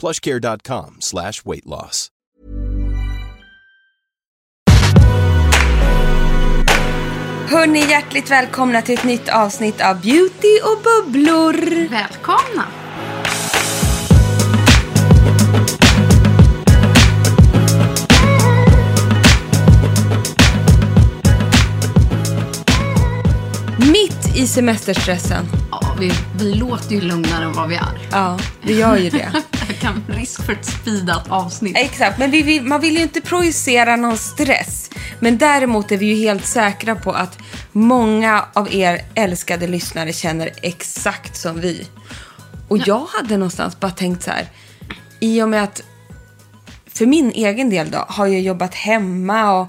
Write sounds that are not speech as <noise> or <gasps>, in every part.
plushcare.com slash weight loss. Hörni, hjärtligt välkomna till ett nytt avsnitt av Beauty och bubblor. Välkomna! Mitt i semesterstressen. Ja, vi, vi låter ju lugnare än vad vi är. Ja, det gör ju det. <laughs> Kan risk för ett speedat avsnitt. Exakt, men vi vill, man vill ju inte projicera någon stress. Men däremot är vi ju helt säkra på att många av er älskade lyssnare känner exakt som vi. Och jag hade någonstans bara tänkt så här, i och med att för min egen del då har jag jobbat hemma och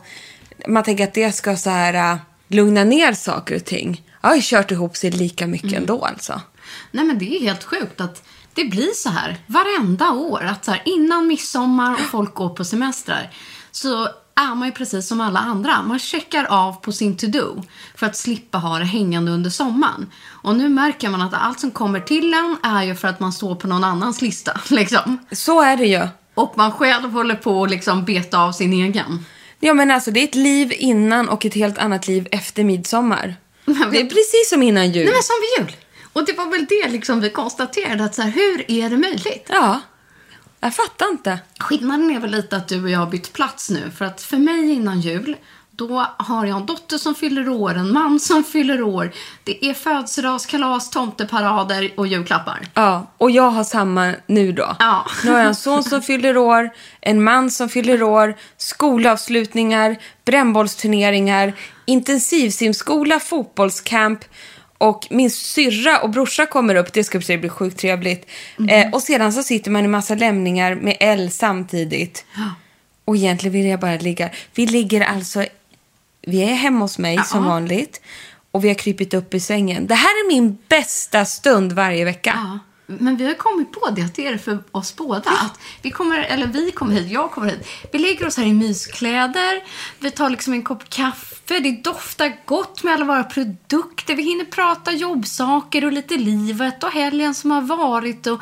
man tänker att det ska så här äh, lugna ner saker och ting. Jag har ju kört ihop sig lika mycket ändå alltså. Nej men det är helt sjukt att det blir så här varenda år. Att så här, innan midsommar och folk går på semestrar så är man ju precis som alla andra. Man checkar av på sin to-do för att slippa ha det hängande under sommaren. Och nu märker man att allt som kommer till en är ju för att man står på någon annans lista. <laughs> Liksom. Så är det ju. Och man själv håller på att liksom beta av sin egen. Ja men alltså det är ett liv innan och ett helt annat liv efter midsommar. Det är precis som innan jul. Nej men som vid jul. Och det var väl det liksom vi konstaterade att så här, hur är det möjligt? Ja. Jag fattar inte. Skillnaden är väl lite att du och jag har bytt plats nu. För att för mig innan jul, då har jag en dotter som fyller år, en man som fyller år. Det är födelsedagskalas, tomteparader och julklappar. Ja, och jag har samma nu då. Ja. Nu har jag en son som fyller år, en man som fyller år, skolavslutningar, brännbollsturneringar, intensivsimskola, fotbollscamp och min syrra och brorsa kommer upp, det ska bli sjukt trevligt. Eh, och sedan så sitter man i massa lämningar med L samtidigt. Och egentligen vill jag bara ligga. Vi ligger alltså, vi är hemma hos mig som vanligt. Och vi har krypit upp i sängen. Det här är min bästa stund varje vecka. Ja. Men vi har kommit på det, att det är det för oss båda. Att vi kommer, eller vi kommer hit, jag kommer hit. Vi lägger oss här i myskläder, vi tar liksom en kopp kaffe, det doftar gott med alla våra produkter. Vi hinner prata jobbsaker och lite livet och helgen som har varit. Och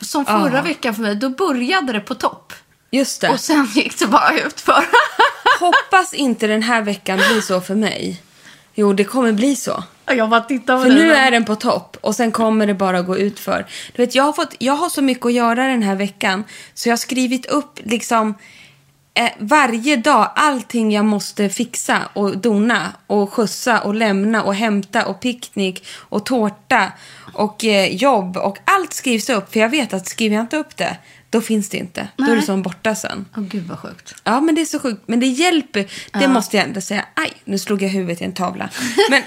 som förra Ja. veckan för mig, då började det på topp. Just det. Och sen gick det bara ut för. <laughs> Hoppas inte den här veckan blir så för mig. Jo, det kommer bli så. jag bara tittar på För dig. nu är den på topp och sen kommer det bara gå ut för. Du vet, jag har, fått, jag har så mycket att göra den här veckan så jag har skrivit upp liksom eh, varje dag allting jag måste fixa och dona och skjutsa och lämna och hämta och picknick och tårta och eh, jobb och allt skrivs upp för jag vet att skriver jag inte upp det då finns det inte. Då är det Nej. som borta sen. Åh gud vad sjukt. Ja, men det är så sjukt. Men det hjälper. Det måste jag ändå säga. Aj, nu slog jag huvudet i en tavla. Men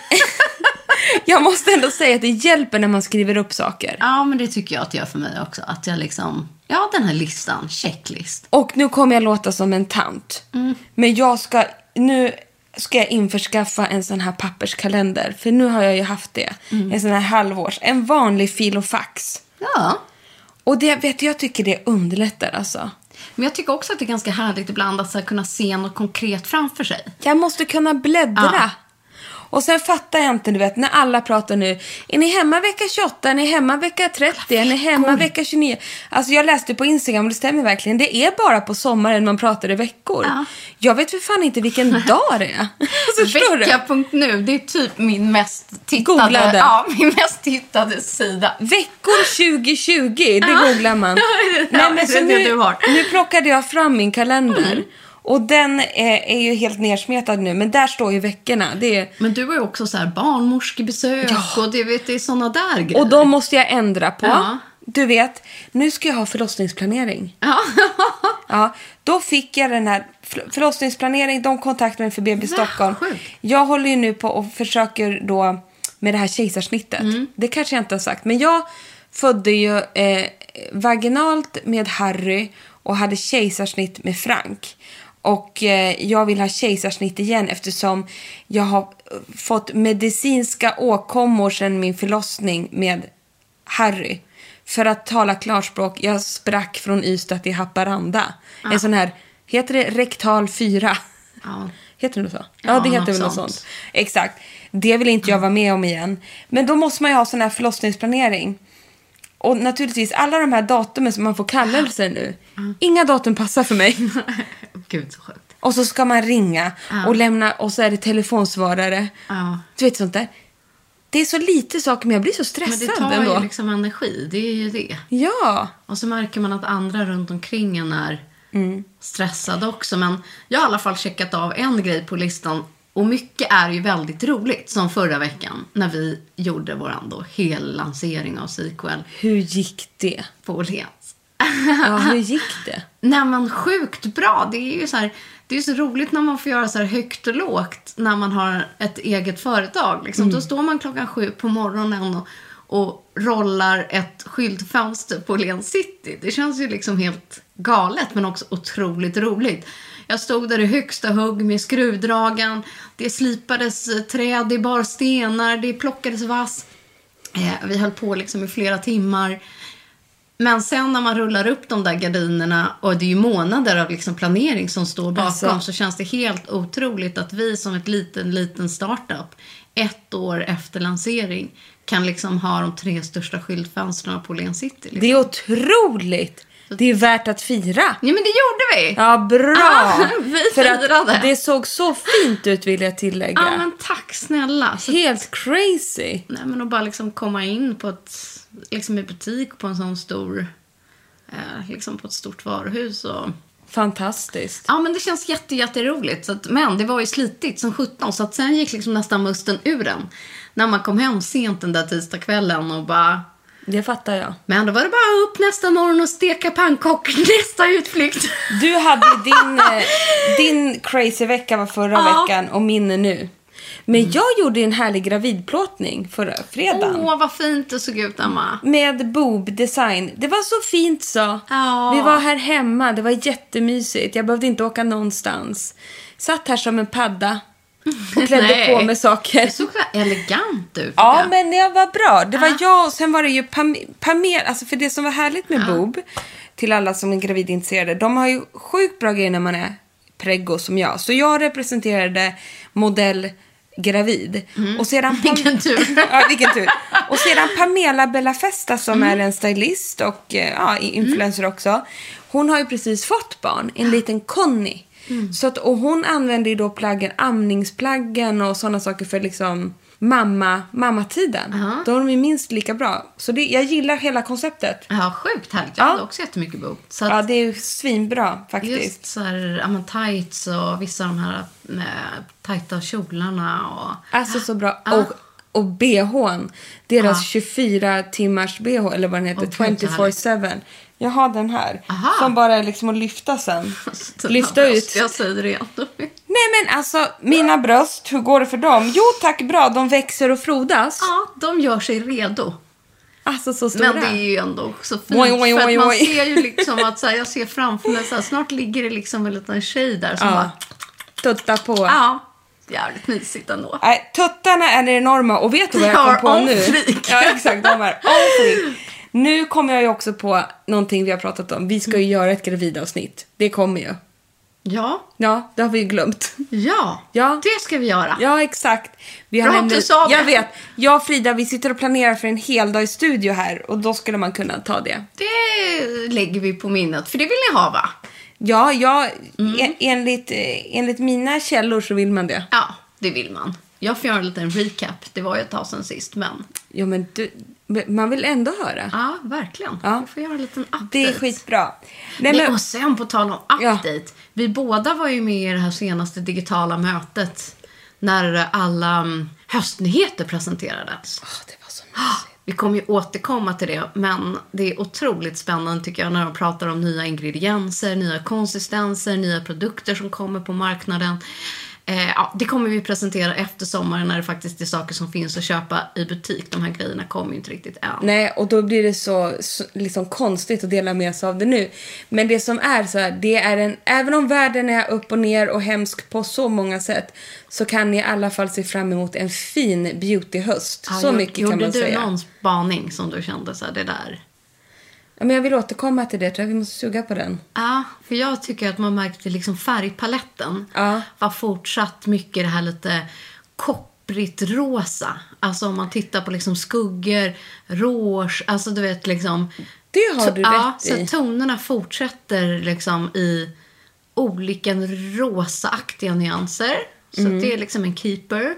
<laughs> jag måste ändå säga att det hjälper när man skriver upp saker. Ja, men det tycker jag att det gör för mig också. Att jag liksom, ja den här listan, checklist. Och nu kommer jag låta som en tant. Men jag ska, nu ska jag införskaffa en sån här papperskalender. För nu har jag ju haft det. En sån här halvårs. En vanlig fil och fax. Ja. Och det vet jag tycker det underlättar alltså. Men jag tycker också att det är ganska härligt ibland att så kunna se något konkret framför sig. Jag måste kunna bläddra. Ja. Och sen fattar jag inte, du vet, när alla pratar nu. Är ni hemma vecka 28? Är ni hemma vecka 30? Är ni hemma vecka 29? Alltså jag läste på Instagram och det stämmer verkligen. Det är bara på sommaren man pratar i veckor. Ja. Jag vet för fan inte vilken <laughs> dag det är. <laughs> Alltså? Vecka.nu, det är typ min mest tittade, Googlade. ja, min mest tittade sida. Veckor 2020, det googlar man. <laughs> Ja, det är det du har. nu plockade jag fram min kalender. Och den är, är ju helt nersmetad nu, men där står ju veckorna. Det är, Men du har ju också så här barnmorskebesök och det, vet, det är såna där grejer. och de måste jag ändra på. Ja. Du vet, nu ska jag ha förlossningsplanering. Ja. <laughs> Ja, då fick jag den här för- förlossningsplanering. De kontaktade mig för BB Stockholm. sjukt. Jag håller ju nu på och försöker då med det här kejsarsnittet. Mm. Det kanske jag inte har sagt. Men jag födde ju eh, vaginalt med Harry och hade kejsarsnitt med Frank. Och eh, jag vill ha kejsarsnitt igen eftersom jag har eh, fått medicinska åkommor sedan min förlossning med Harry. För att tala klarspråk, jag sprack från Ystad till Haparanda. En sån här, heter det rektal 4? Ja. Heter det så? Ja, Ja, det heter väl något sånt. sånt. Exakt. Det vill inte jag vara med om igen. Men då måste man ju ha sån här förlossningsplanering. Och naturligtvis alla de här datumen som man får kallelser nu. Inga datum passar för mig. <laughs> Gud så sjukt. Och så ska man ringa Ja. och lämna och så är det telefonsvarare. Ja. Du vet sånt där. Det är så lite saker men jag blir så Men stressad det tar ändå. ju liksom energi, det är ju det. Ja. Och så märker man att andra runt omkring en är Mm. stressade också. Men jag har i alla fall checkat av en grej på listan. Och mycket är ju väldigt roligt. Som förra veckan när vi gjorde vår då hellansering av Sequel Hur gick det? på Åhléns. Ja, <laughs> hur gick det? Nej men sjukt bra. Det är ju så här, det är så roligt när man får göra så här högt och lågt när man har ett eget företag. Liksom. Då står man klockan sju på morgonen och, och rollar ett skyltfönster på Åhléns City. Det känns ju liksom helt galet men också otroligt roligt. Jag stod där i högsta hugg med skruvdragan. Det slipades eh, träd, det bar stenar, det plockades vass. Eh, vi höll på liksom i flera timmar. Men sen när man rullar upp de där gardinerna och det är ju månader av liksom planering som står bakom Alltså. så känns det helt otroligt att vi som ett liten, liten startup ett år efter lansering kan liksom ha de tre största skyltfönstren på Åhléns City. Liksom. Det är otroligt. Det är värt att fira. Ja, men det gjorde vi! Ja, bra. Ah, <laughs> vi För firade. att det såg så fint ut vill jag tillägga. Ja, men tack snälla. Så, Helt crazy. nej, men att bara liksom komma in på ett, liksom i butik på en sån stor, eh, liksom på ett stort varuhus och Fantastiskt. Ja, men det känns jätte, jätteroligt. Så att, men det var ju slitigt som 17 så att sen gick liksom nästan musten ur den. När man kom hem sent den där tisdagskvällen och bara... Det fattar jag. Men då var det bara upp nästa morgon och steka pannkakor nästa utflykt. Du hade din, <laughs> eh, din crazy vecka var förra Ja. veckan och min är nu. Men jag gjorde en härlig gravidplåtning förra fredagen. Åh, vad fint det såg ut, Emma. Med Boob Design. Det var så fint så. Ja. Vi var här hemma. Det var jättemysigt. Jag behövde inte åka någonstans. Satt här som en padda. Och <laughs> klädde på mig saker. Det såg så elegant ut. Ja, jag. men det var bra. Det var jag och sen var det ju Pam Pamela. Alltså för det som var härligt med Boob, till alla som är gravidintresserade, de har ju sjukt bra grejer när man är preggo som jag. Så jag representerade modell gravid. Och sedan Pam- Mm. Vilken tur. <laughs> ja, vilken tur. Och sedan Pamela Bellafesta som Mm. är en stylist och eh, ja, influencer också. Hon har ju precis fått barn, en liten Conny. Mm. Så att, och hon använder ju då plaggen, amningsplaggen och sådana saker för liksom mamma, mammatiden. Ja. Då är de ju minst lika bra. Så det, jag gillar hela konceptet. Ja, sjukt härligt. Jag Ja. hade också jättemycket bok. Så att Ja, det är ju svinbra faktiskt. just så här, ja, men tights och vissa av de här med tajta kjolarna och... Alltså så bra. Ja. Och, och bhn. Deras Ja. 24 timmars bh, eller vad den heter, Åh, gud, så 24-7. Jag har den här. Aha. Som bara är liksom att lyfta sen. <laughs> Lyfta ut. Jag säger det igen. Nej men alltså, mina bröst, hur går det för dem? Jo tack, bra. De växer och frodas. Ja, de gör sig redo. Alltså så stora. Men det är ju ändå så fint. Oj, oj, oj, man ser ju liksom att så här, jag ser framför mig så här, snart ligger det liksom en liten tjej där som Ja. bara, Tutta på. ja, jävligt mysigt ändå. Nej, tuttarna är enorma och vet du vad jag Ja, kom på nu? Ja, exakt. De är on. Nu kommer jag ju också på någonting vi har pratat om. Vi ska ju göra ett gravidavsnitt. Det kommer ju. Ja, Ja, det har vi ju glömt. ja, Ja. det ska vi göra. Ja, exakt. Vi har Bra att du sa det. Jag vet. Jag och Frida, vi sitter och planerar för en hel dag i studio här och då skulle man kunna ta det. Det lägger vi på minnet, för det vill ni ha va? Ja, ja Mm. en, enligt, eh, enligt mina källor så vill man det. Ja, det vill man. Jag får göra en liten recap. Det var ju ett tag sedan sist, men Ja, men du, man vill ändå höra. ja, verkligen. Ja. Vi får göra en liten update. Det är skitbra. Nej, men, och sen på tal om Ja. update. Vi båda var ju med i det här senaste digitala mötet. När alla mm, höstnyheter presenterades. Åh, det var så Vi kommer ju återkomma till det, men det är otroligt spännande tycker jag när de pratar om nya ingredienser, nya konsistenser, nya produkter som kommer på marknaden. Eh, ja, det kommer vi presentera efter sommaren när det faktiskt är saker som finns att köpa i butik. De här grejerna kommer ju inte riktigt än. Nej, och då blir det så, så liksom konstigt att dela med sig av det nu. Men det som är så här, det är en, även om världen är upp och ner och hemsk på så många sätt, så kan ni i alla fall se fram emot en fin beautyhöst. Ja, så gjorde- mycket kan man Gjorde du säga. någon spaning som du kände så här, det där? Ja, men jag vill återkomma till det, tror jag vi måste suga på den. Ja, för jag tycker att man märkte liksom färgpaletten Ja. var fortsatt mycket det här lite kopprigt rosa. Alltså om man tittar på liksom skuggor, rouge, alltså du vet liksom. Det har du ja, rätt så i. att tonerna fortsätter liksom i olika rosaaktiga nyanser. Så Mm. det är liksom en keeper.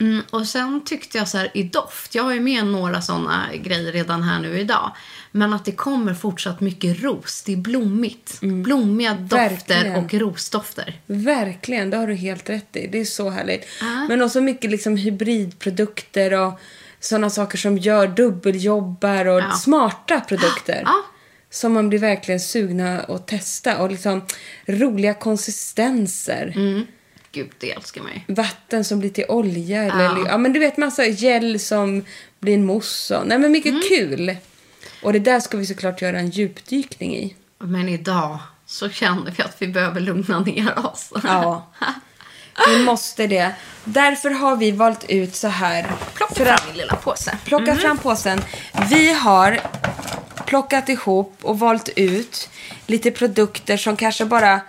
Mm, och sen tyckte jag så här i doft, jag har ju med några sådana grejer redan här nu idag. Men att det kommer fortsatt mycket ros, det är blommigt. Blommiga dofter Mm. Verkligen. och rosdofter. Verkligen, det har du helt rätt i. Det är så härligt. Ja. Men också mycket liksom hybridprodukter och sådana saker som gör dubbeljobbar och Ja. smarta produkter. Ja. Som man blir verkligen sugna att testa. Och liksom roliga konsistenser. Mm. Gud, det älskar mig. Vatten som blir till olja. Eller, Ja. ja. men du vet massa gel som blir en mousse. och- Nej men mycket Mm. kul. Och det där ska vi såklart göra en djupdykning i. Men idag så känner vi att vi behöver lugna ner oss. Ja. <laughs> Vi måste det. Därför har vi valt ut så här. Plocka fram min lilla påse. plocka fram påsen. Vi har plockat ihop och valt ut lite produkter som kanske bara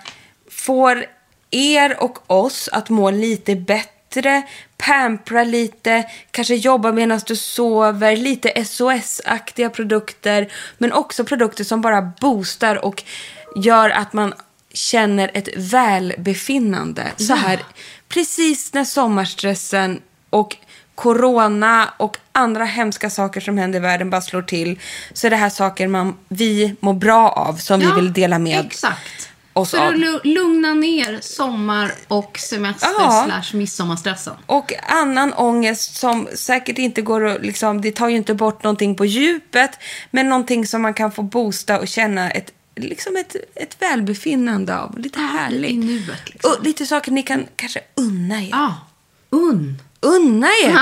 får er och oss att må lite bättre, pampra lite, kanske jobba medan du sover, lite SOS-aktiga produkter, men också produkter som bara boostar och gör att man känner ett välbefinnande. Så här, precis när sommarstressen och corona och andra hemska saker som händer i världen bara slår till så är det här saker man, vi mår bra av som Ja, vi vill dela med Exakt. Oss För att lu- lugna ner sommar och semester Ja. slash midsommarstressen. Och annan ångest som säkert inte går att, liksom, det tar ju inte bort någonting på djupet, men någonting som man kan få boosta och känna ett, liksom ett, ett välbefinnande av. Lite härligt. i nuet, liksom. Och lite saker ni kan kanske unna er. Ja. Unn. Unna er!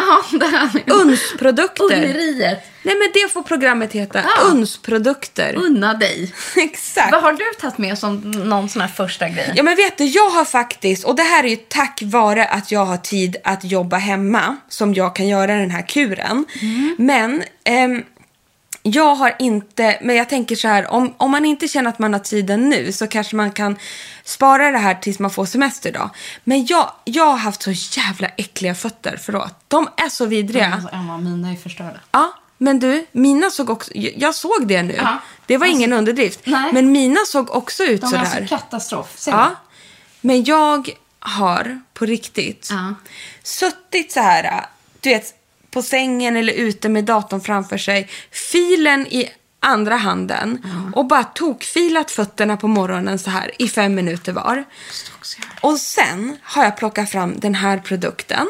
Unsprodukter. Unneriet. Nej men det får programmet heta. Ja. Unsprodukter. Unna dig. <laughs> Exakt. Vad har du tagit med som någon sån här första grej? Ja men vet du, jag har faktiskt, och det här är ju tack vare att jag har tid att jobba hemma som jag kan göra den här kuren. Men ehm, jag har inte, men jag tänker så här, om, om man inte känner att man har tiden nu så kanske man kan spara det här tills man får semester då. Men jag, jag har haft så jävla äckliga fötter, förlåt. De är så vidriga. Alltså, Emma, mina är förstörda. Ja, men du, mina såg också... Jag såg det nu. Ja. Det var Alltså, ingen underdrift. nej. Men mina såg också ut De är alltså katastrof. Ser ja. Men jag har på riktigt Ja. suttit så här, du vet, på sängen eller ute med datorn framför sig, filen i andra handen och bara tokfilat fötterna på morgonen så här i fem minuter var. Och sen har jag plockat fram den här produkten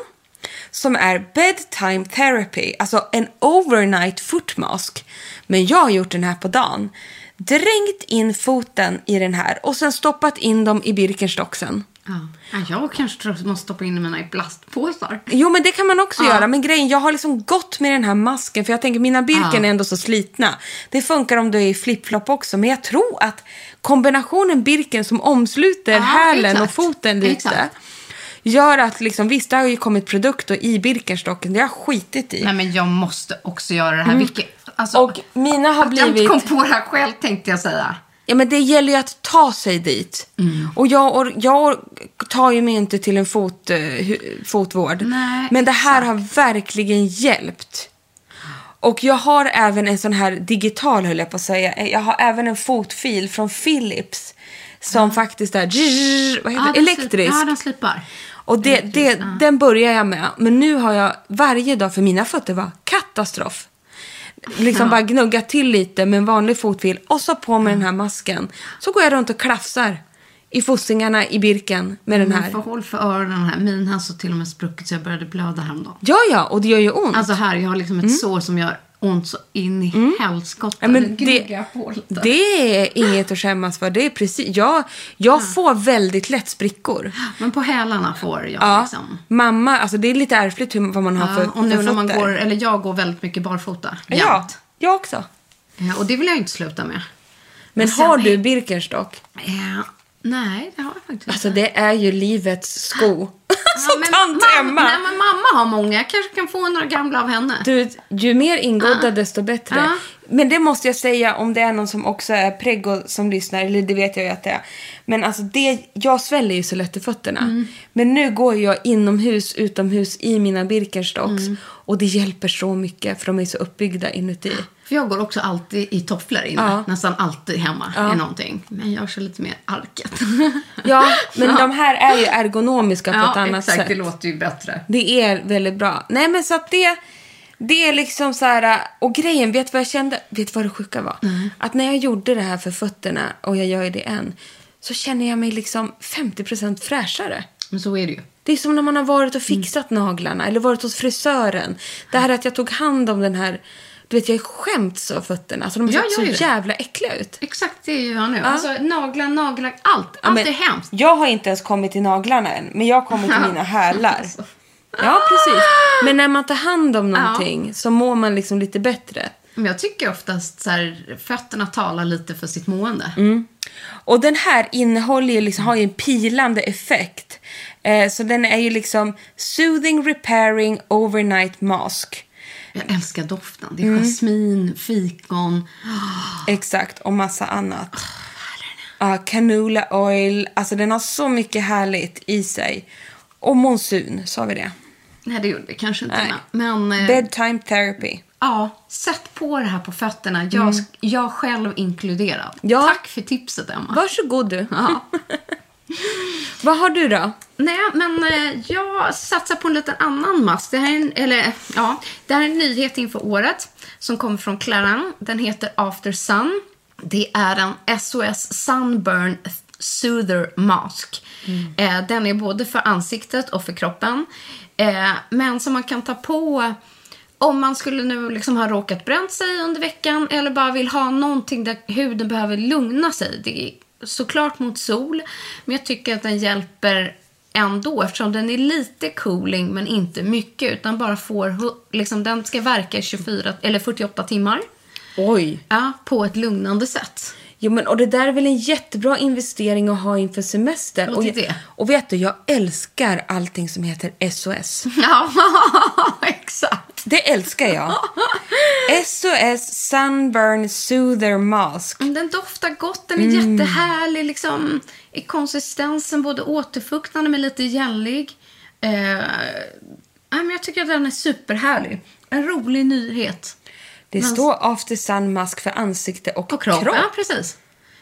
som är bedtime therapy, alltså en overnight foot mask. Men jag har gjort den här på dagen. Drängt in foten i den här och sen stoppat in dem i Birkenstocksen. Ja. Ja, jag kanske tror att jag måste stoppa in mina i plastpåsar. Jo, men det kan man också Ja. göra. Men grejen, jag har liksom gått med den här masken för jag tänker mina Birken Ja. är ändå så slitna. Det funkar om du är i flipflop också, men jag tror att kombinationen Birken som omsluter Ja, hälen och exakt. foten lite Exakt. gör att, liksom, visst det har ju kommit produkter i Birkenstocken, det har jag skitit i. Nej, men jag måste också göra det här. Vilket, alltså, Mm. Och mina har att jag inte blivit... kom på det här själv tänkte jag säga. Ja, men det gäller ju att ta sig dit. Mm. Och jag, jag tar ju mig inte till en fot, eh, fotvård. Nej, men det här har verkligen hjälpt. Och jag har även en sån här digital, höll jag på att säga. Jag har även en fotfil från Philips. Som faktiskt är vad heter Ja, elektrisk. Ja, den slipar. Och det, det, den börjar jag med. Men nu har jag varje dag, för mina fötter var katastrof. Liksom bara gnugga till lite med en vanlig fotfil och så på med den här masken. Så går jag runt och klafsar i fossingarna i Birken med den Men här. får håll för öronen här. Min har så till och med spruckit så jag började blöda häromdagen. Ja, ja, och det gör ju ont. Alltså här, jag har liksom ett sår som gör ont så in i helskotta. Mm. Ja, men Nu gnuggar det, det är inget att skämmas för. Det är precis, jag, jag får väldigt lätt sprickor. Men på hälarna får jag Ja, liksom. mamma, alltså det är lite ärftligt hur, vad man har för, Ja, nu för när man går, eller jag går väldigt mycket barfota. Ja, jämt. jag också. Ja, och det vill jag inte sluta med. Men sen har du Birkenstock? Ja, nej, det har jag faktiskt Alltså inte. det är ju livets sko. <laughs> Ja, Som men tant mamma, Emma. Nej, men mamma har många. Jag kanske kan få några gamla av henne. Du, ju mer ingodda desto bättre. Ja. Men det måste jag säga om det är någon som också är preggo som lyssnar, eller det vet jag ju att det är. Men alltså det, jag sväller ju så lätt i fötterna. Mm. Men nu går jag inomhus, utomhus i mina Birkenstocks. Mm. Och det hjälper så mycket för de är så uppbyggda inuti. För jag går också alltid i tofflor inne. Ja. Nästan alltid hemma i någonting. Men jag kör lite mer arket. Ja, men <laughs> de här är ju ergonomiska på ett ja, annat exakt. sätt. Det låter ju bättre. Det är väldigt bra. Nej men så att det, det är liksom så här, och grejen, vet du vad jag kände? Vet du vad det sjuka var? Att när jag gjorde det här för fötterna, och jag gör ju det än, så känner jag mig liksom 50% fräschare. Men så är det ju. Det är som när man har varit och fixat naglarna eller varit hos frisören. Det här att jag tog hand om den här, du vet jag är skämts av fötterna. Alltså de har Ja, sett så det. jävla äckliga ut. Exakt det gör jag nu. Alltså naglar, naglar, allt. Ja, Allt men är hemskt. Jag har inte ens kommit till naglarna än, men jag kommer till mina hälar. Alltså. Ja, precis. Men när man tar hand om någonting så mår man liksom lite bättre. Men jag tycker oftast så här, fötterna talar lite för sitt mående. Mm. Och den här innehåller ju liksom, har ju en pilande effekt. Eh, så den är ju liksom soothing, repairing, overnight mask. Jag älskar doften. Det är Mm. jasmin, fikon. Exakt, och massa annat. Ja, canola oil, alltså den har så mycket härligt i sig. Och monsun, sa vi det? Nej, det gjorde det kanske inte. Nej. Men eh, Bedtime therapy. ja, sätt på det här på fötterna. Jag, jag själv inkluderad. Mm. Ja. Tack för tipset, Emma. Varsågod du. Ja. <laughs> <laughs> Vad har du då? Nej, men eh, jag satsar på en liten annan mask. Det här är en, eller, ja, det här är en nyhet inför året som kommer från Clarin. Den heter After Sun. Det är en SOS Sunburn Soother Mask. Eh, den är både för ansiktet och för kroppen. Eh, men som man kan ta på om man skulle nu liksom ha råkat bränt sig under veckan eller bara vill ha någonting där huden behöver lugna sig. Det såklart mot sol, men jag tycker att den hjälper ändå eftersom den är lite cooling men inte mycket utan bara får, liksom den ska verka i 24 eller 48 timmar. Oj. Ja, på ett lugnande sätt. Jo, men, och det där är väl en jättebra investering att ha inför semester. Och det. och vet du, jag älskar allting som heter SOS. <laughs> Ja, <laughs> exakt. Det älskar jag. <laughs> SOS Sunburn Soother Mask. Mm, Den doftar gott, den är jättehärlig liksom, i konsistensen, både återfuktande men lite gällig. Eh, men jag tycker att den är superhärlig. En rolig nyhet. Det Men- står After Sun Mask för ansikte och, På kropp. kropp. Ja, precis.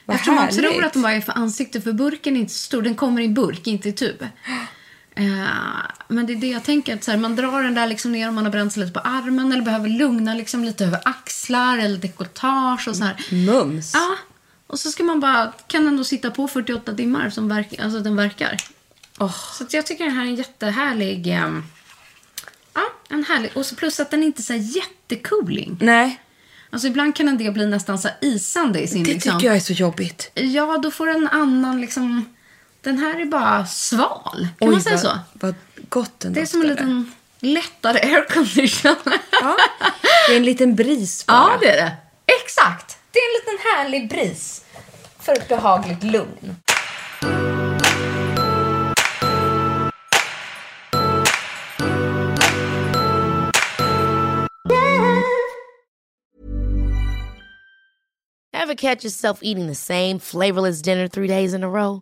Vad Eftersom man härligt. tror att den bara är för ansikte, för burken är inte så stor. Den kommer i burk, inte i tub. <gasps> Eh, men det är det jag tänker, att så här, man drar den där liksom ner om man har bränt sig lite på armen eller behöver lugna liksom lite över axlar eller dekolletage och så här. Mums. Ja, och så ska man bara, kan den då sitta på 48 timmar som verk, alltså den verkar. Åh. Så att jag tycker den här är en jättehärlig, ehm, ja, en härlig, och så plus att den inte är så här jättecooling. Nej, Alltså ibland kan en del bli nästan så här isande i sin det liksom. tycker jag är så jobbigt. Ja, då får en annan liksom, den här är bara sval. Kan Oj, man säga vad, så? Vad gott den Det är som en liten lättare <laughs> aircondition. Ja, det är en liten bris bara. Ja, det är det. Exakt. Det är en liten härlig bris för ett behagligt lugn. Have a catch yourself eating the same flavorless dinner three days in a row?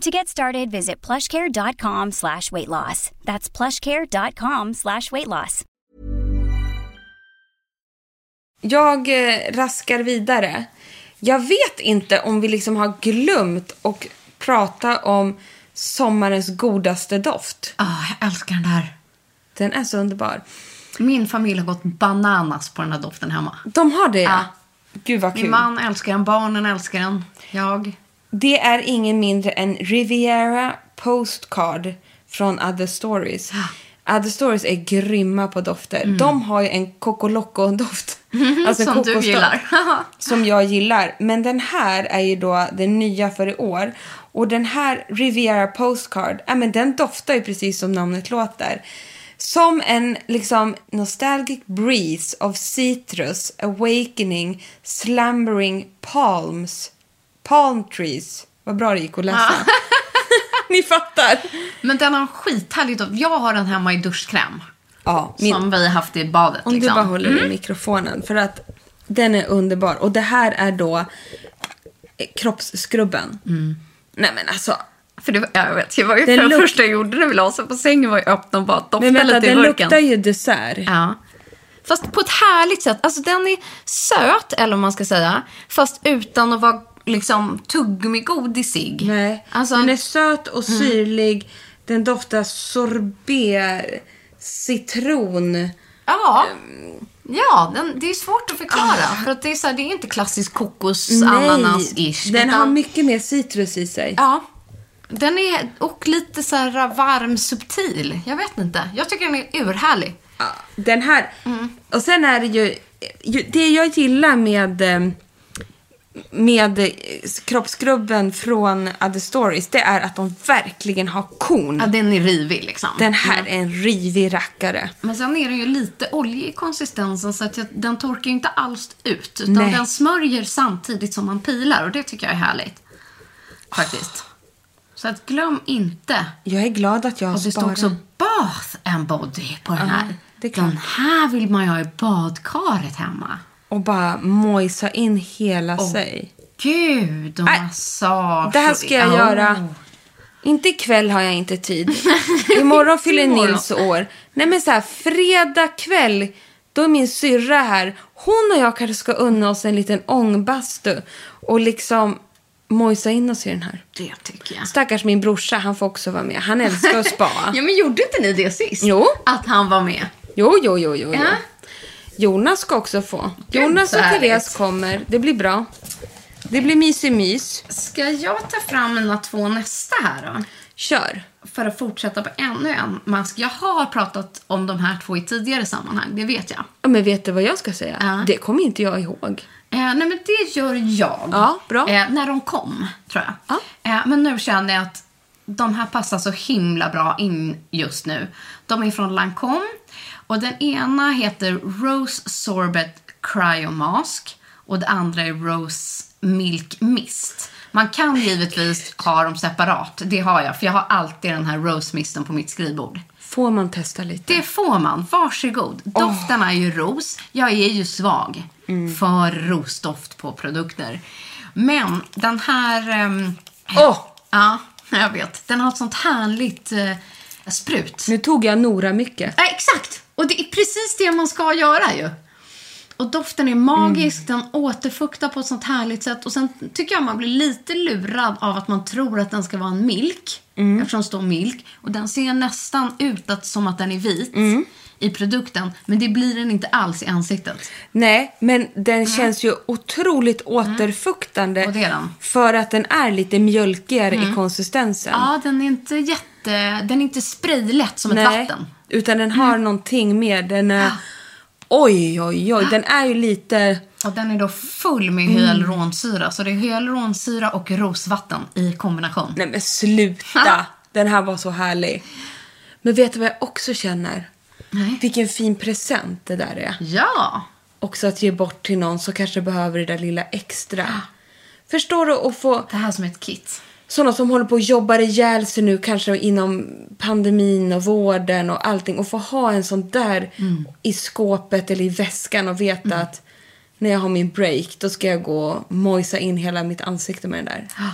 To get started, visit plushcare.com slash weight loss. That's plushcare.com slash weight loss. Jag eh, raskar vidare. Jag vet inte om vi liksom har glömt och prata om sommarens godaste doft. Ah, jag älskar den där. Den är så underbar. Min familj har gått bananas på den här doften hemma. De har det, Ja. Gud vad Min kul. man älskar den, barnen älskar den, jag. Det är ingen mindre än Riviera Postcard från Other Stories. Other Stories är grymma på dofter. De har ju en Coco Loco-doft. <laughs> Alltså Mm. Som du gillar. <laughs> som jag gillar. Men den här är ju då den nya för i år. Och den här Riviera Postcard, ja, men den doftar ju precis som namnet låter. Som en liksom nostalgic breeze of citrus, awakening, slumbering palms, palm trees. Vad bra det gick att läsa. <laughs> Ni fattar. Men den har en skithärlig. Jag har den hemma i duschkräm. Ja, min, Som vi haft i badet. om liksom. du bara håller i mikrofonen. För att den är underbar. Och det här är då kroppsskrubben. Nej men alltså. För det, jag vet, det var ju Den för luk- första jag gjorde när vi la på sängen var ju öppna och bara dofta Men vänta, lite i den burken. luktar ju dessert. Ja. Fast på ett härligt sätt. Alltså den är söt, eller vad man ska säga. Fast utan att vara liksom tuggummi-godisig. Nej, Alltså, den är söt och syrlig. Den doftar sorbet, citron. Ja. Ja, den, det är svårt att förklara. För att det är, så här, det är inte klassisk kokos, ananas-ish. den utan- har mycket mer citrus i sig. Ja. Den är, och lite så här varm, subtil. Jag vet inte. Jag tycker den är urhärlig. Den här. Mm. Och sen är det ju, det jag gillar med eh, med eh, kroppskrubben från Other Stories, det är att de verkligen har korn. Ja, den är rivig liksom. Den här är en rivig rackare. Men sen är den ju lite oljig i konsistensen så att jag, den torkar ju inte alls ut. Utan Nej. den smörjer samtidigt som man pilar och det tycker jag är härligt. Faktiskt. Så att glöm inte. Jag är glad att jag har Och det står sparat. också bath and body på den här. klart. den här vill man ju ha i badkaret hemma. Och bara mojsa in hela sig. Gud, och massage. Det här ska jag Oh. göra. Inte ikväll har jag inte tid. Imorgon <laughs> fyller. Nils år. Nej men så här, fredag kväll, då är min syrra här. Hon och jag kanske ska unna oss en liten ångbastu. Och liksom mojsa in oss i den här. Det tycker jag. Stackars min brorsa, han får också vara med. Han älskar att spa. <laughs> Ja, men gjorde inte ni det sist? Jo. Att han var med? Jo, jo, jo, jo. jo. Ja. Jonas ska också få. Gud, Jonas och härligt. Therese kommer. Det blir bra. Det blir mysig mys. Ska jag ta fram mina två nästa här då? Kör. För att fortsätta på ännu en mask. Jag har pratat om de här två i tidigare sammanhang, det vet jag. Ja, men vet du vad jag ska säga? Ja. Det kommer inte jag ihåg. Eh, nej, men det gör jag. Ja, bra. Eh, när de kom, tror jag. Ja. Eh, men nu känner jag att de här passar så himla bra in just nu. De är från Lancome. Och den ena heter Rose Sorbet Cryo Mask. Och det andra är Rose Milk Mist. Man kan givetvis ha dem separat. Det har jag, för jag har alltid den här rose-misten på mitt skrivbord. Får man testa lite? Det får man. Varsågod. Doften är ju ros. Jag är ju svag för rosdoft på produkter. Men den här... Um, Åh! Ja, jag vet. Den har ett sånt härligt eh, sprut. Nu tog jag Nora mycket. Ja, exakt! Och det är precis det man ska göra ju. Och doften är magisk, den återfuktar på ett sånt härligt sätt. Och sen tycker jag man blir lite lurad av att man tror att den ska vara en milk. Eftersom det står milk. Och den ser nästan ut att, som att den är vit i produkten. Men det blir den inte alls i ansiktet. Nej, men den känns ju otroligt återfuktande. Och det är den. För att den är lite mjölkigare i konsistensen. Ja, den är inte jätte... Den är inte spraylätt som ett vatten. Utan den har någonting mer. Den är... Oj, oj, oj. Den är ju lite... Och den är då full med hyaluronsyra. Så det är hyaluronsyra och rosvatten i kombination. Nej men sluta! <laughs> Den här var så härlig. Men vet du vad jag också känner? Nej. Vilken fin present det där är. Ja! Också att ge bort till någon som kanske behöver det där lilla extra. <gasps> Förstår du? att få Det här som ett kit. Sådana som håller på och jobbar ihjäl sig nu kanske inom pandemin och vården och allting och få ha en sån där i skåpet eller i väskan och veta att när jag har min break då ska jag gå och mojsa in hela mitt ansikte med den där. <gasps>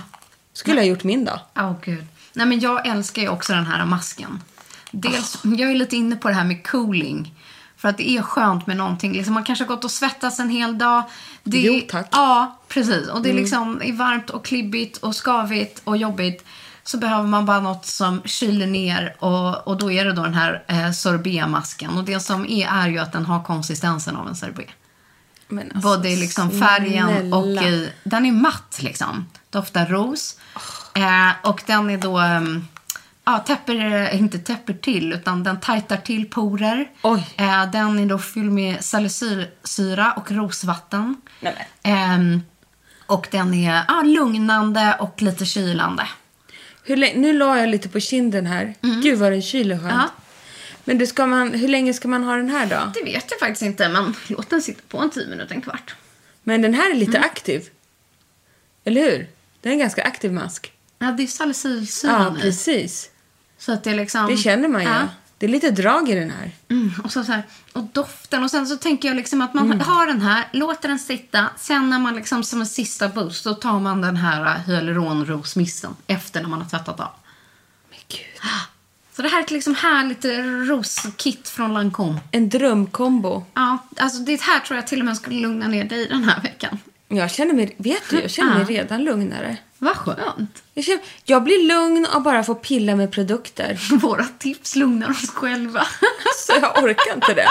Skulle jag gjort min dag. Åh gud. Nej men jag älskar ju också den här masken. Dels, jag är lite inne på det här med cooling. För att det är skönt med någonting. Liksom man kanske har gått och svettats en hel dag. Det, Jo, tack. Ja, precis. Och det är liksom är varmt och klibbigt och skavigt och jobbigt. Så behöver man bara något som kyler ner och, och då är det då den här eh, sorbetmasken. Och det som är är ju att den har konsistensen av en sorbet. Men alltså, Både i liksom färgen snälla. och i... Den är matt liksom. Doftar ros. Eh, och den är då... ehm, Ja, täpper, eh, inte täpper till, utan den tajtar till porer. Oj. Eh, den är då fylld med salicylsyra och rosvatten. Nej. Ehm, och den är ja, lugnande och lite kylande. Hur nu la jag lite på kinden här. Gud vad den kyler skönt. Ja. Men du, ska man, hur länge ska man ha den här då? Det vet jag faktiskt inte, men låt den sitta på en tio minuter, en kvart. Men den här är Mm. lite aktiv. Eller hur? Den är en ganska aktiv mask. Ja, det är salicylsyran Ja, precis. Så att det liksom... Det känner man ju. Ja. Det är lite drag i den här. Mm, och, så, så här, och doften. Och sen så tänker jag liksom att man Mm. har den här, låter den sitta. Sen när man liksom som en sista boost, då tar man den här hyaluronrosmissen efter när man har tvättat av. Men gud. Så det här är ett liksom härligt roskit från Lancome. En drömkombo. Ja, alltså det här tror jag till och med skulle lugna ner dig den här veckan. Jag känner mig, vet du, jag känner mig Ja. redan lugnare. Vad skönt. Jag, känner, jag blir lugn av bara få pilla med produkter. <laughs> Våra tips lugnar oss själva. <laughs> Så jag orkar inte det.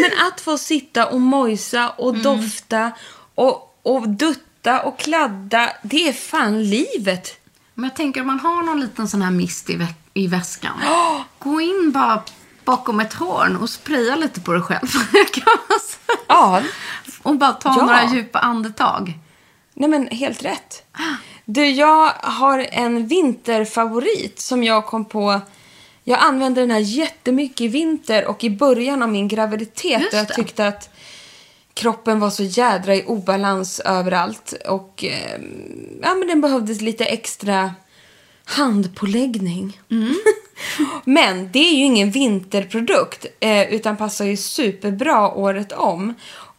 Men att få sitta och mojsa och dofta och, och dutta och kladda, det är fan livet. Men jag tänker om man har någon liten sån här mist i, vä- i väskan. <gasps> Gå in bara bakom ett hörn och spraya lite på dig själv. <laughs> Ja, Och bara ta Ja. några djupa andetag. nej men helt rätt. <gasps> Du, jag har en vinterfavorit som jag kom på. Jag använde den här jättemycket i vinter och i början av min graviditet. Jag tyckte att kroppen var så jädra i obalans överallt. Och eh, ja, men den behövdes lite extra handpåläggning. <laughs> men det är ju ingen vinterprodukt eh, utan passar ju superbra året om.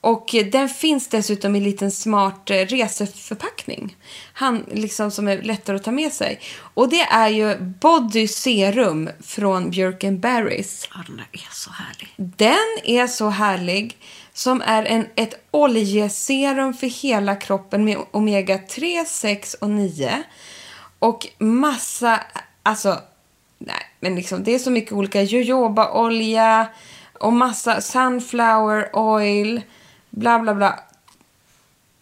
Och den finns dessutom i en liten smart eh, reseförpackning. Han, liksom som är lättare att ta med sig. Och det är ju Body Serum från Björk Berries. Ja, den är så härlig. Den är så härlig. Som är en, ett oljeserum för hela kroppen med omega 3, 6 och 9. Och massa, alltså, nej, men liksom det är så mycket olika jojobaolja och massa sunflower oil, bla bla bla.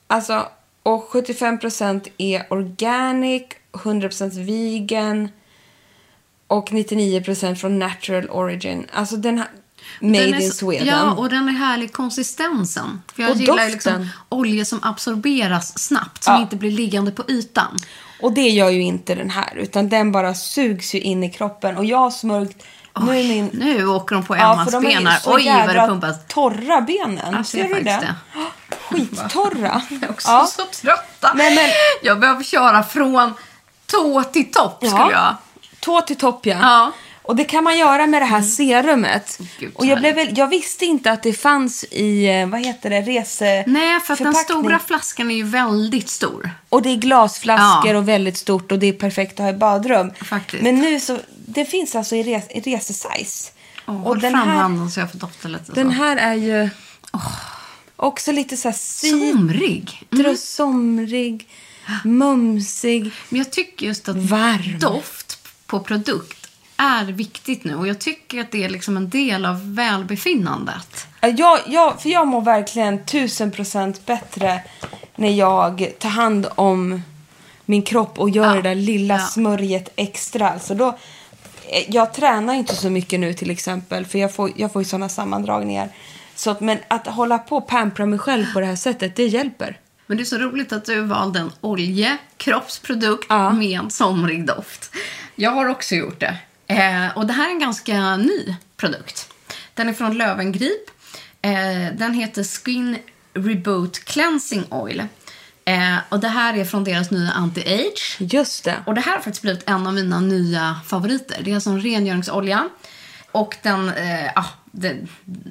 Alltså, och 75% är organic, 100% vegan och 99% från natural origin. Alltså den har... Made Den är in Sweden. Ja, och den är härlig konsistensen. För jag Och gillar doften. liksom olja som absorberas snabbt, som Ja. inte blir liggande på ytan. Och det gör ju inte den här, utan den bara sugs ju in i kroppen. Och jag har smörjt... Nu är min... Nu åker de på Ja, Emmas för de är ju benar. så Oj, vad det pumpas. torra benen. Jag Ser ser du det? det. skittorra. <laughs> Jag är också Ja. så trötta. Nej, men- Jag behöver köra från tå till topp Ja. skulle jag. Tå till topp, ja. Ja. Och det kan man göra med det här serumet. Gud, och jag, blev väl, jag visste inte att det fanns i, eh, vad heter det, rese... Nej, för att den stora flaskan är ju väldigt stor. Och det är glasflaskor Ja. och väldigt stort och det är perfekt att ha i badrum. Faktiskt. Men nu så, det finns alltså i, res, i resesize. Oh, och den fram här, handen så jag får dofta lite. den så. här är ju också lite så här Somrig. och somrig, <gasps> mumsig. Men jag tycker just att Varm. doft på produkt är viktigt nu. Och jag tycker att det är liksom en del av välbefinnandet. Ja, Jag, jag, för jag mår verkligen tusen procent bättre när jag tar hand om min kropp och gör Ja. det där lilla Ja. smörjet extra. Alltså då, eh, jag tränar inte så mycket nu till exempel för jag får, jag får ju sådana sammandragningar. Så att, men att hålla på och pampra mig själv på det här sättet, det hjälper. Men det är så roligt att du valde en olje, kroppsprodukt Ja. med somrig doft. Jag har också gjort det. Eh, och det här är en ganska ny produkt. Den är från Lövengrip. Eh, den heter Skin Reboot Cleansing Oil. Eh, och det här är från deras nya anti-age. Just det. Och det här har faktiskt blivit en av mina nya favoriter. Det är alltså en rengöringsolja. Och den, eh, ah, det,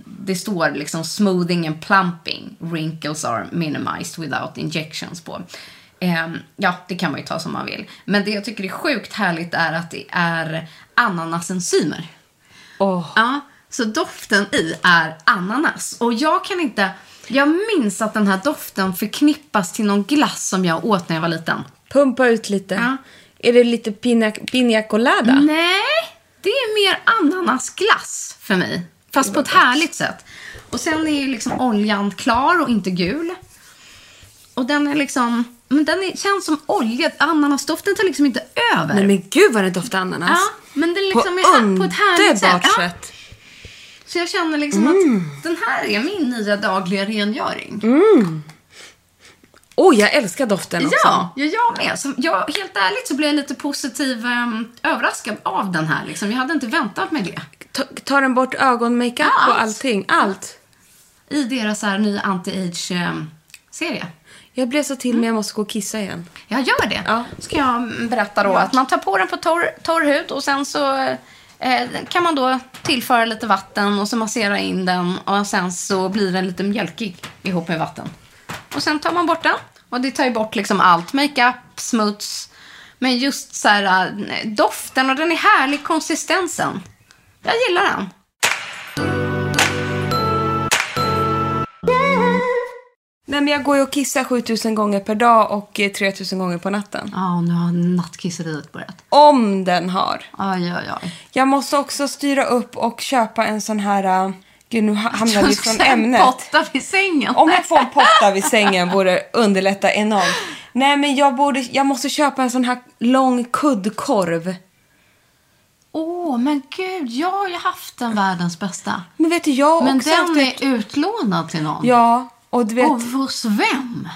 det står liksom smoothing and plumping. Wrinkles are minimized without injections på. Ehm, ja, det kan man ju ta som man vill. Men det jag tycker är sjukt härligt är att det är ananasenzymer. Åh. Ja, så doften i är ananas. Och jag kan inte... Jag minns att den här doften förknippas till någon glass som jag åt när jag var liten. Pumpa ut lite. Ja. Är det lite pina, pina colada? Nej, det är mer ananasglass för mig. Fast på ett härligt sätt. Och sen är ju liksom oljan klar och inte gul. Och den är liksom... Men den är, känns som olja. Ananasdoften tar liksom inte över. Nej men gud vad det doftar ananas. Ja, men den liksom på är här, på ett härligt sätt. Ja. sätt. Så jag känner liksom att den här är min nya dagliga rengöring. Åh, jag älskar doften också. Ja, ja, jag med. Så jag, helt ärligt så blev jag lite positiv ehm, överraskad av den här. Liksom. Jag hade inte väntat mig det. Ta, tar den bort ögonmakeup Allt. och allting? Allt? I deras här nya anti-age-serie. Jag blev så till men jag måste gå och kissa igen. Jag gör det. Ja. Ska jag berätta då att man tar på den på torr, torr hud och sen så eh, kan man då tillföra lite vatten och så massera in den och sen så blir den lite mjölkig ihop med vatten. Och sen tar man bort den och det tar ju bort liksom allt. Makeup, smuts. Men just så här eh, doften och den är härlig konsistensen. Jag gillar den. Nej men jag går ju och kissar 7000 gånger per dag och eh, 3000 gånger på natten. Ja, nu har nattkisseriet börjat. Om den har. Aj, aj, aj. Jag måste också styra upp och köpa en sån här... Uh, gud, nu ha- hamnar vi från ämnet. Potta vid sängen. Om jag får en potta vid sängen borde underlätta enormt. Nej, men jag, borde, jag måste köpa en sån här lång kuddkorv. Åh, men gud, jag har ju haft den världens bästa. Men vet du, jag Men den haft ett... är utlånad till någon. Ja, och du vet, Och hos vem?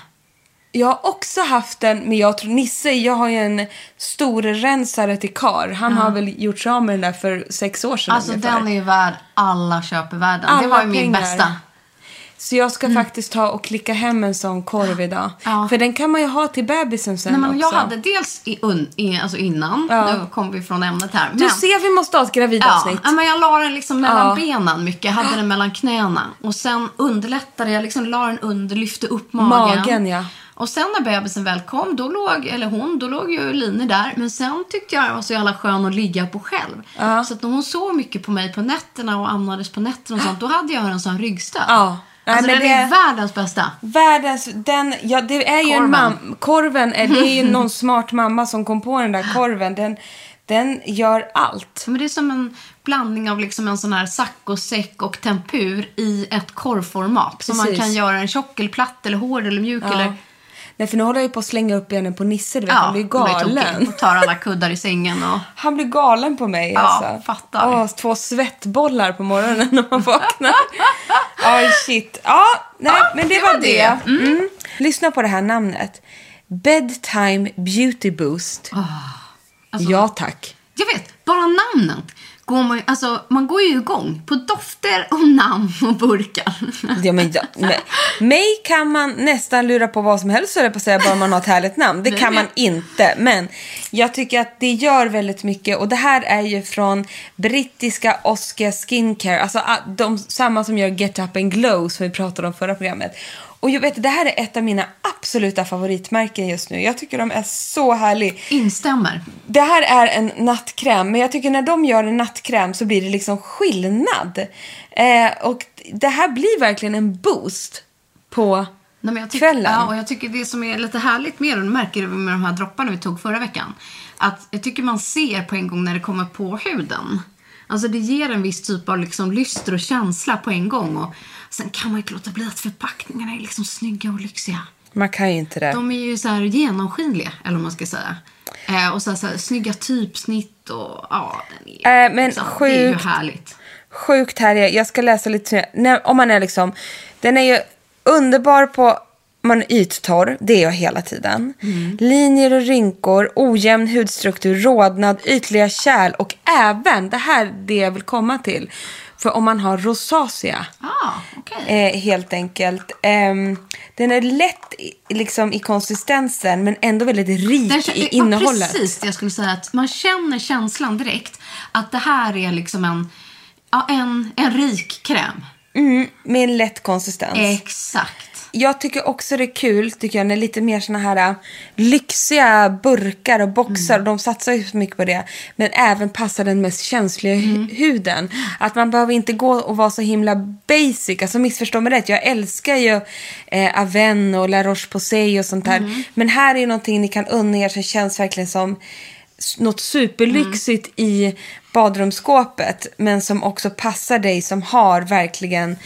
jag har också haft den, men jag tror Nisse, jag har ju en stor rensare till kar. Han har väl gjort sig av med den där för sex år sedan Alltså ungefär. den är ju värd alla köp i världen. det Alla var ju min pengar. bästa. Så jag ska faktiskt ta och klicka hem en sån korv idag. Ja. För den kan man ju ha till bebisen sen Nej, men jag också. hade dels i, un, i, alltså innan, Ja. nu kom vi från ämnet här. Du ser, vi måste ha ett gravidavsnitt. ja, men jag la den liksom mellan Ja. benen mycket. Jag hade den mellan knäna. Och sen underlättade jag, liksom la den under, lyfte upp magen. Magen, ja. Och sen när bebisen väl kom, då låg, eller hon, då låg ju Line där. Men sen tyckte jag det var så jävla skön att ligga på själv. Ja. Så att när hon sov mycket på mig på nätterna och andades på nätterna och sånt, då hade jag en sån ryggstöd. Ja. Nej, Alltså men den det- är världens bästa. Världens, den, ja det är ju en Korven. mam, korven, är- det är ju någon <laughs> smart mamma som kom på den där korven. Den, den gör allt. Men det är som en blandning av liksom en sån här saccosäck och tempur i ett korvformat. Så man kan göra en tjock eller platt eller hård eller mjuk eller... Nej för nu håller jag ju på att slänga upp benen på Nisse, du vet, han blir hon blir tokig galen. Och tar alla kuddar i sängen och... <laughs> Han blir galen på mig Ja, alltså. fattar. Åh, två svettbollar på morgonen när man vaknar. <laughs> Oj shit. Ja, nej Ja, men det, det var det. det. Mm. Lyssna på det här namnet. Bedtime Beauty Boost. Alltså, ja tack. Jag vet, bara namnet går man, ju- alltså, man går ju igång på dofter och namn och burkar. Ja, men, ja, men, mig kan man nästan lura på vad som helst, så jag på att säga, bara man har ett härligt namn. Det kan man inte. Men jag tycker att det gör väldigt mycket. Och det här är ju från brittiska Oscar Skincare. Alltså de, samma som gör Get Up and Glow som vi pratade om förra programmet. Och jag vet, det här är ett av mina absoluta favoritmärken just nu. Jag tycker de är så härliga. Instämmer. Det här är en nattkräm, men jag tycker när de gör en nattkräm så blir det liksom skillnad. Eh, och det här blir verkligen en boost på Nej, tycker, kvällen. Ja, och jag tycker det som är lite härligt med det märker du med de här dropparna vi tog förra veckan, att jag tycker man ser på en gång när det kommer på huden. Alltså det ger en viss typ av liksom lyster och känsla på en gång. Och sen kan man ju inte låta bli att förpackningarna är liksom snygga och lyxiga. Man kan ju inte det. De är ju så här genomskinliga, eller vad man ska säga. Eh, och så här, så här, snygga typsnitt och ja, den är, Eh, men liksom, det är ju sjukt. härligt. Sjukt härliga. Jag ska läsa lite. När, om man är liksom... Den är ju underbar på... Man är yttorr, det är jag hela tiden. Mm. Linjer och rynkor, ojämn hudstruktur, rodnad, ytliga kärl och även, det här är det jag vill komma till. För om man har rosacea, Ah, okej. eh, helt enkelt. Ehm, den är lätt i, liksom, i konsistensen men ändå väldigt rik Den, i ja, innehållet. precis det jag skulle säga. Att man känner känslan direkt att det här är liksom en, ja, en, en rik kräm. Mm, med en lätt konsistens. Exakt. Jag tycker också det är kul, tycker jag, när lite mer såna här äh, lyxiga burkar och boxar, Mm. och de satsar ju så mycket på det, men även passar den mest känsliga Mm. huden. Att man behöver inte gå och vara så himla basic, alltså missförstå mig rätt, jag älskar ju eh, Aven och La Roche-Posay och sånt där, Mm. men här är ju någonting ni kan unna er som känns verkligen som något superlyxigt i badrumsskåpet, men som också passar dig som har verkligen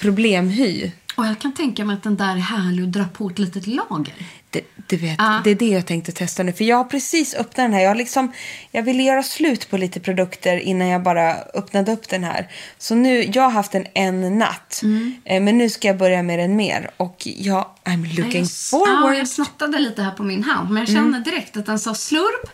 problemhy. Och jag kan tänka mig att den där är härlig att dra på ett litet lager. Det, du vet, Ja. det är det jag tänkte testa nu. För jag har precis öppnat den här. Jag, liksom, jag ville göra slut på lite produkter innan jag bara öppnade upp den här. Så nu, jag har haft den en natt. Mm. Eh, Men nu ska jag börja med den mer. Och jag, I'm looking jag, Ja, forward. jag snattade lite här på min hand, men jag känner direkt att den sa slurp.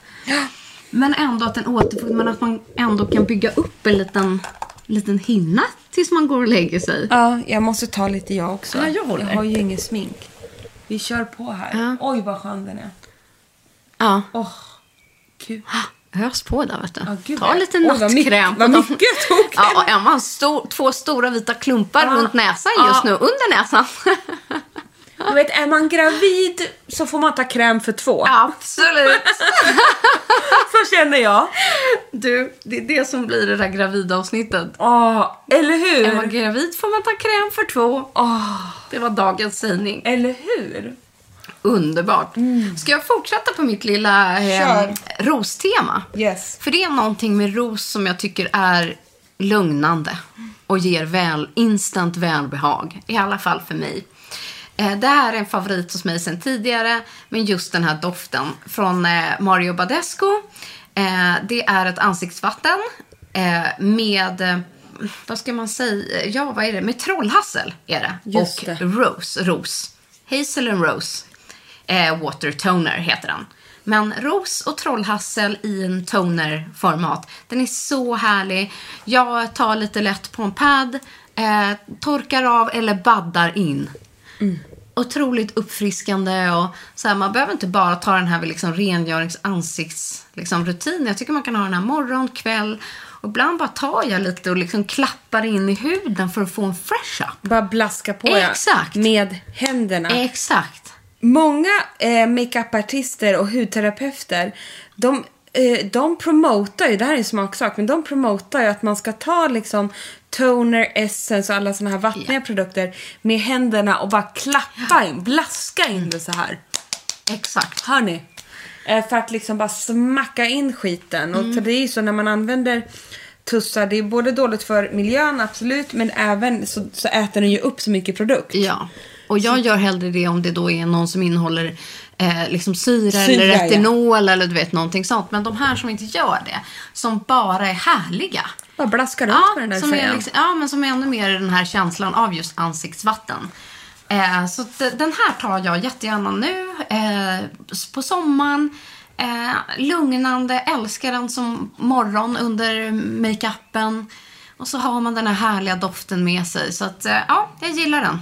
Men ändå att den återfår, men att man ändå kan bygga upp en liten, liten hinna tills man går och lägger sig. Ja, jag måste ta lite jag också. Ja, jag håller. har ju ingen smink. Vi kör på här. Ja. Oj, vad skön den är. Ja. Åh, gud. Ös på där, vet du. Ja, gud, Ta lite vad nattkräm. vad mycket jag tog. Ja, och Emma har stor, två stora vita klumpar Ja. runt näsan just nu. Under näsan. <laughs> Du vet, är man gravid så får man ta kräm för två. Absolut. <laughs> Så känner jag. Du, det är det som blir det där gravida avsnittet. Ja, eller hur? Är man gravid får man ta kräm för två. Åh, Det var dagens sägning. eller hur? Underbart. Ska jag fortsätta på mitt lilla eh, rostema? Yes. För det är någonting med ros som jag tycker är lugnande och ger väl, instant välbehag. I alla fall för mig. Eh, Det här är en favorit hos mig sedan tidigare, men just den här doften från eh, Mario Badescu. Eh, Det är ett ansiktsvatten med, vad ska man säga, ja vad är det, med trollhassel är det. Just och det. rose, ros. Hazel and rose. Water toner heter den. Men ros och trollhassel i en toner-format. Den är så härlig. Jag tar lite lätt på en pad, eh, torkar av eller baddar in. Otroligt uppfriskande och så här, man behöver inte bara ta den här liksom rengörings ansikts liksom, rutin. Jag tycker man kan ha den här morgon, kväll och ibland bara tar jag lite och liksom klappar in i huden för att få en fresh up. Bara blaska på ja. Exakt. med händerna. Exakt. Många eh, makeupartister och hudterapeuter, de, eh, de promotar ju, det här är en smaksak, men de promotar ju att man ska ta liksom toner, essence och alla såna här vattniga produkter med händerna och bara klappa in, blaska in det så här. Exakt. Hör ni? Eh, för att liksom bara smacka in skiten. Och för det är ju så när man använder tussar, det är både dåligt för miljön absolut, men även så, så äter den ju upp så mycket produkt. Ja. Och jag gör hellre det om det då är någon som innehåller eh, liksom syra, Syra, eller ja. retinol eller du vet någonting sånt. Men de här som inte gör det, som bara är härliga. Bara blaska runt med den där som är liksom, ja, men som är ännu mer den här känslan av just ansiktsvatten. Eh, så den här tar jag jättegärna nu eh, på sommaren. Eh, lugnande, älskar den som morgon under makeupen. Och så har man den här härliga doften med sig. Så att, eh, ja, jag gillar den.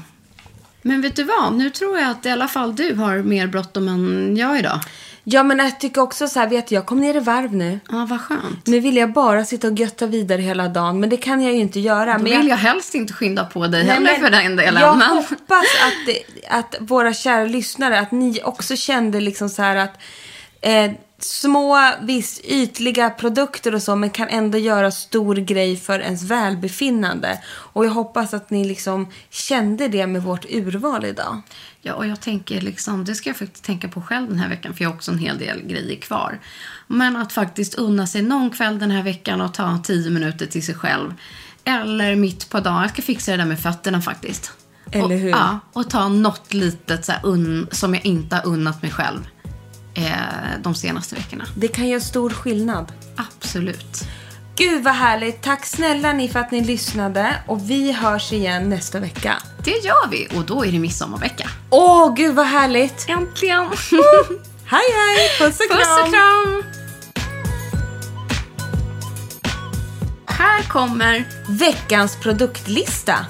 Men vet du vad? Nu tror jag att i alla fall du har mer bråttom än jag idag. Ja, men jag tycker också så här, vet du, jag kom ner i varv nu. Ja, vad skönt. Nu vill jag bara sitta och götta vidare hela dagen, men det kan jag ju inte göra. Då men vill jag helst inte skynda på dig heller Nej, men för den delen. Jag men... hoppas <laughs> att, det, att våra kära lyssnare, att ni också kände liksom så här att eh, små, visst ytliga produkter och så, men kan ändå göra stor grej för ens välbefinnande. Och jag hoppas att ni liksom kände det med vårt urval idag. Ja, och jag tänker liksom, det ska jag faktiskt tänka på själv den här veckan, för jag har också en hel del grejer kvar. Men att faktiskt unna sig någon kväll den här veckan och ta tio minuter till sig själv. Eller mitt på dagen. Jag ska fixa det där med fötterna faktiskt. Eller och, hur? Ja, och ta något litet så un, som jag inte har unnat mig själv eh, de senaste veckorna. Det kan göra stor skillnad. Absolut. Gud vad härligt. Tack snälla ni för att ni lyssnade. Och vi hörs igen nästa vecka. Det gör vi och då är det midsommarvecka. Åh, gud vad härligt. Äntligen! Hej hej, puss och kram. Puss och kram! Här kommer Veckans produktlista.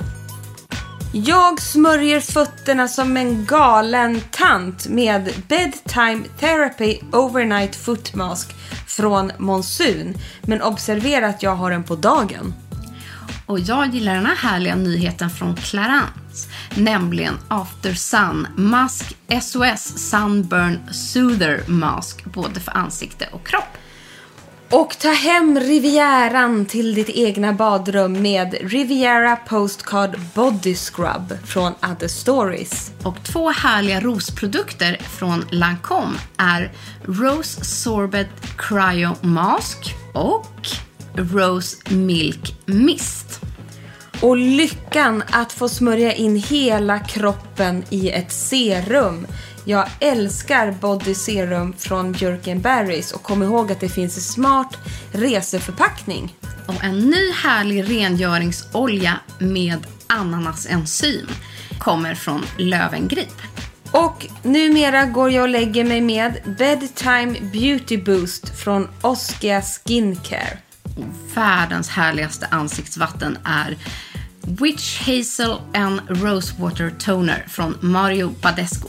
Jag smörjer fötterna som en galen tant med Bedtime Therapy Overnight Foot Mask från Monsun. Men observera att jag har den på dagen. Och jag gillar den här härliga nyheten från Clarence. Nämligen After Sun Mask SOS Sunburn Soother Mask. Både för ansikte och kropp. Och ta hem Rivieran till ditt egna badrum med Riviera Postcard Body Scrub från Other Stories. Och två härliga rosprodukter från Lancome är Rose Sorbet Cryo Mask och Rose Milk Mist. Och lyckan att få smörja in hela kroppen i ett serum. Jag älskar Body Serum från Björken Berries och kom ihåg att det finns i smart reseförpackning. Och en ny härlig rengöringsolja med ananasenzym kommer från Lövengrip. Och numera går jag och lägger mig med Bedtime Beauty Boost från Oskia Skincare. Världens härligaste ansiktsvatten är Witch Hazel and Rosewater Toner från Mario Badescu.